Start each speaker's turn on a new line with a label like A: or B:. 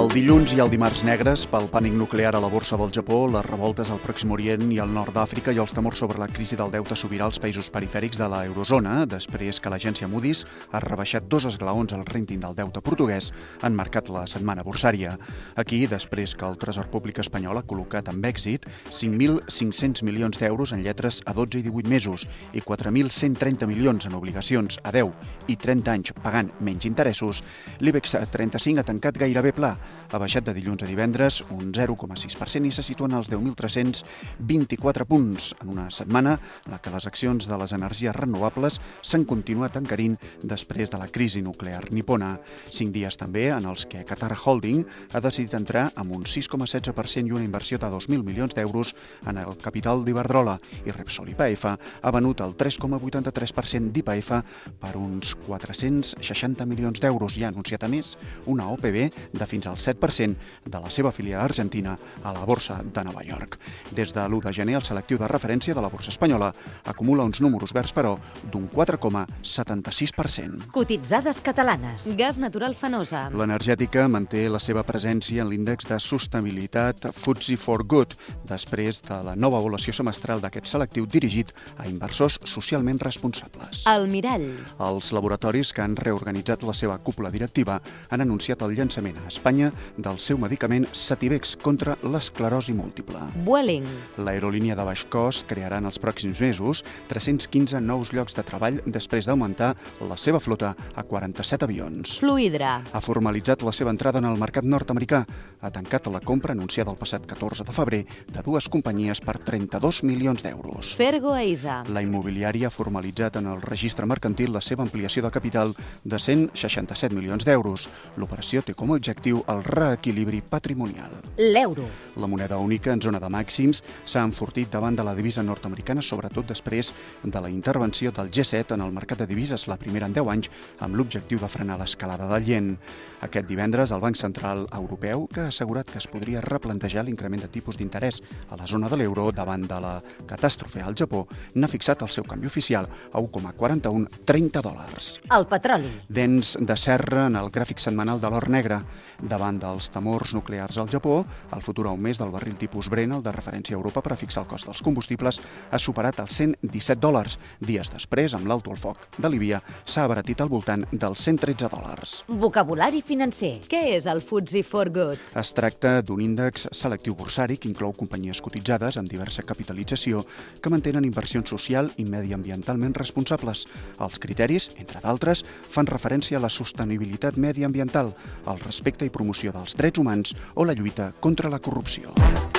A: El dilluns i el dimarts negres pel pànic nuclear a la borsa del Japó, les revoltes al Pròxim Orient i al nord d'Àfrica i els temors sobre la crisi del deute sobirà als països perifèrics de la eurozona, després que l'agència Moody's ha rebaixat dos esglaons al rating del deute portuguès, han marcat la setmana borsària. Aquí, després que el Tresor Públic espanyol ha col·locat amb èxit 5.500 milions d'euros en lletres a 12 i 18 mesos i 4.130 milions en obligacions a 10 i 30 anys pagant menys interessos, l'IBEX 35 ha tancat gairebé pla, ha baixat de dilluns a divendres un 0,6% i se situa en els 10.324 punts en una setmana en la que les accions de les energies renovables s'han continuat encarint després de la crisi nuclear nipona. Cinc dies també en els que Qatar Holding ha decidit entrar amb un 6,16% i una inversió de 2.000 milions d'euros en el capital d'Iberdrola i Repsol IPF ha venut el 3,83% d'IPF per uns 460 milions d'euros i ha anunciat a més una OPB de fins al 7% de la seva filial argentina a la borsa de Nova York. Des de l'1 de gener, el selectiu de referència de la borsa espanyola acumula uns números verds, però, d'un 4,76%.
B: Cotitzades catalanes. Gas natural fenosa.
A: L'energètica manté la seva presència en l'índex de sostenibilitat FTSE for Good, després de la nova avaluació semestral d'aquest selectiu dirigit a inversors socialment responsables.
B: El mirall.
A: Els laboratoris que han reorganitzat la seva cúpula directiva han anunciat el llançament a Espanya del seu medicament Sativex contra l'esclerosi múltiple.
B: Vueling.
A: L'aerolínia de baix cost crearà en els pròxims mesos 315 nous llocs de treball després d'augmentar la seva flota a 47 avions.
B: Fluidra.
A: Ha formalitzat la seva entrada en el mercat nord-americà. Ha tancat la compra anunciada el passat 14 de febrer de dues companyies per 32 milions d'euros.
B: Fergo Eisa.
A: La immobiliària ha formalitzat en el registre mercantil la seva ampliació de capital de 167 milions d'euros. L'operació té com a objectiu el reequilibri patrimonial.
B: L'euro.
A: La moneda única en zona de màxims s'ha enfortit davant de la divisa nord-americana, sobretot després de la intervenció del G7 en el mercat de divises, la primera en 10 anys, amb l'objectiu de frenar l'escalada del yen. Aquest divendres, el Banc Central Europeu, que ha assegurat que es podria replantejar l'increment de tipus d'interès a la zona de l'euro davant de la catàstrofe al Japó, n'ha fixat el seu canvi oficial a 1,4130 dòlars.
B: El petroli.
A: Dents de serra en el gràfic setmanal de l'or negre. Davant dels temors nuclears al Japó, el futur augment del barril tipus Brent, el de referència a Europa per a fixar el cost dels combustibles, ha superat els 117 dòlars. Dies després, amb l'alto al foc de Líbia, s'ha abaratit al voltant dels 113 dòlars.
B: Vocabulari financer. Què és el FTSE for Good?
A: Es tracta d'un índex selectiu borsari que inclou companyies cotitzades amb diversa capitalització que mantenen inversions social i mediambientalment responsables. Els criteris, entre d'altres, fan referència a la sostenibilitat mediambiental, el respecte i promoció dels drets humans o la lluita contra la corrupció.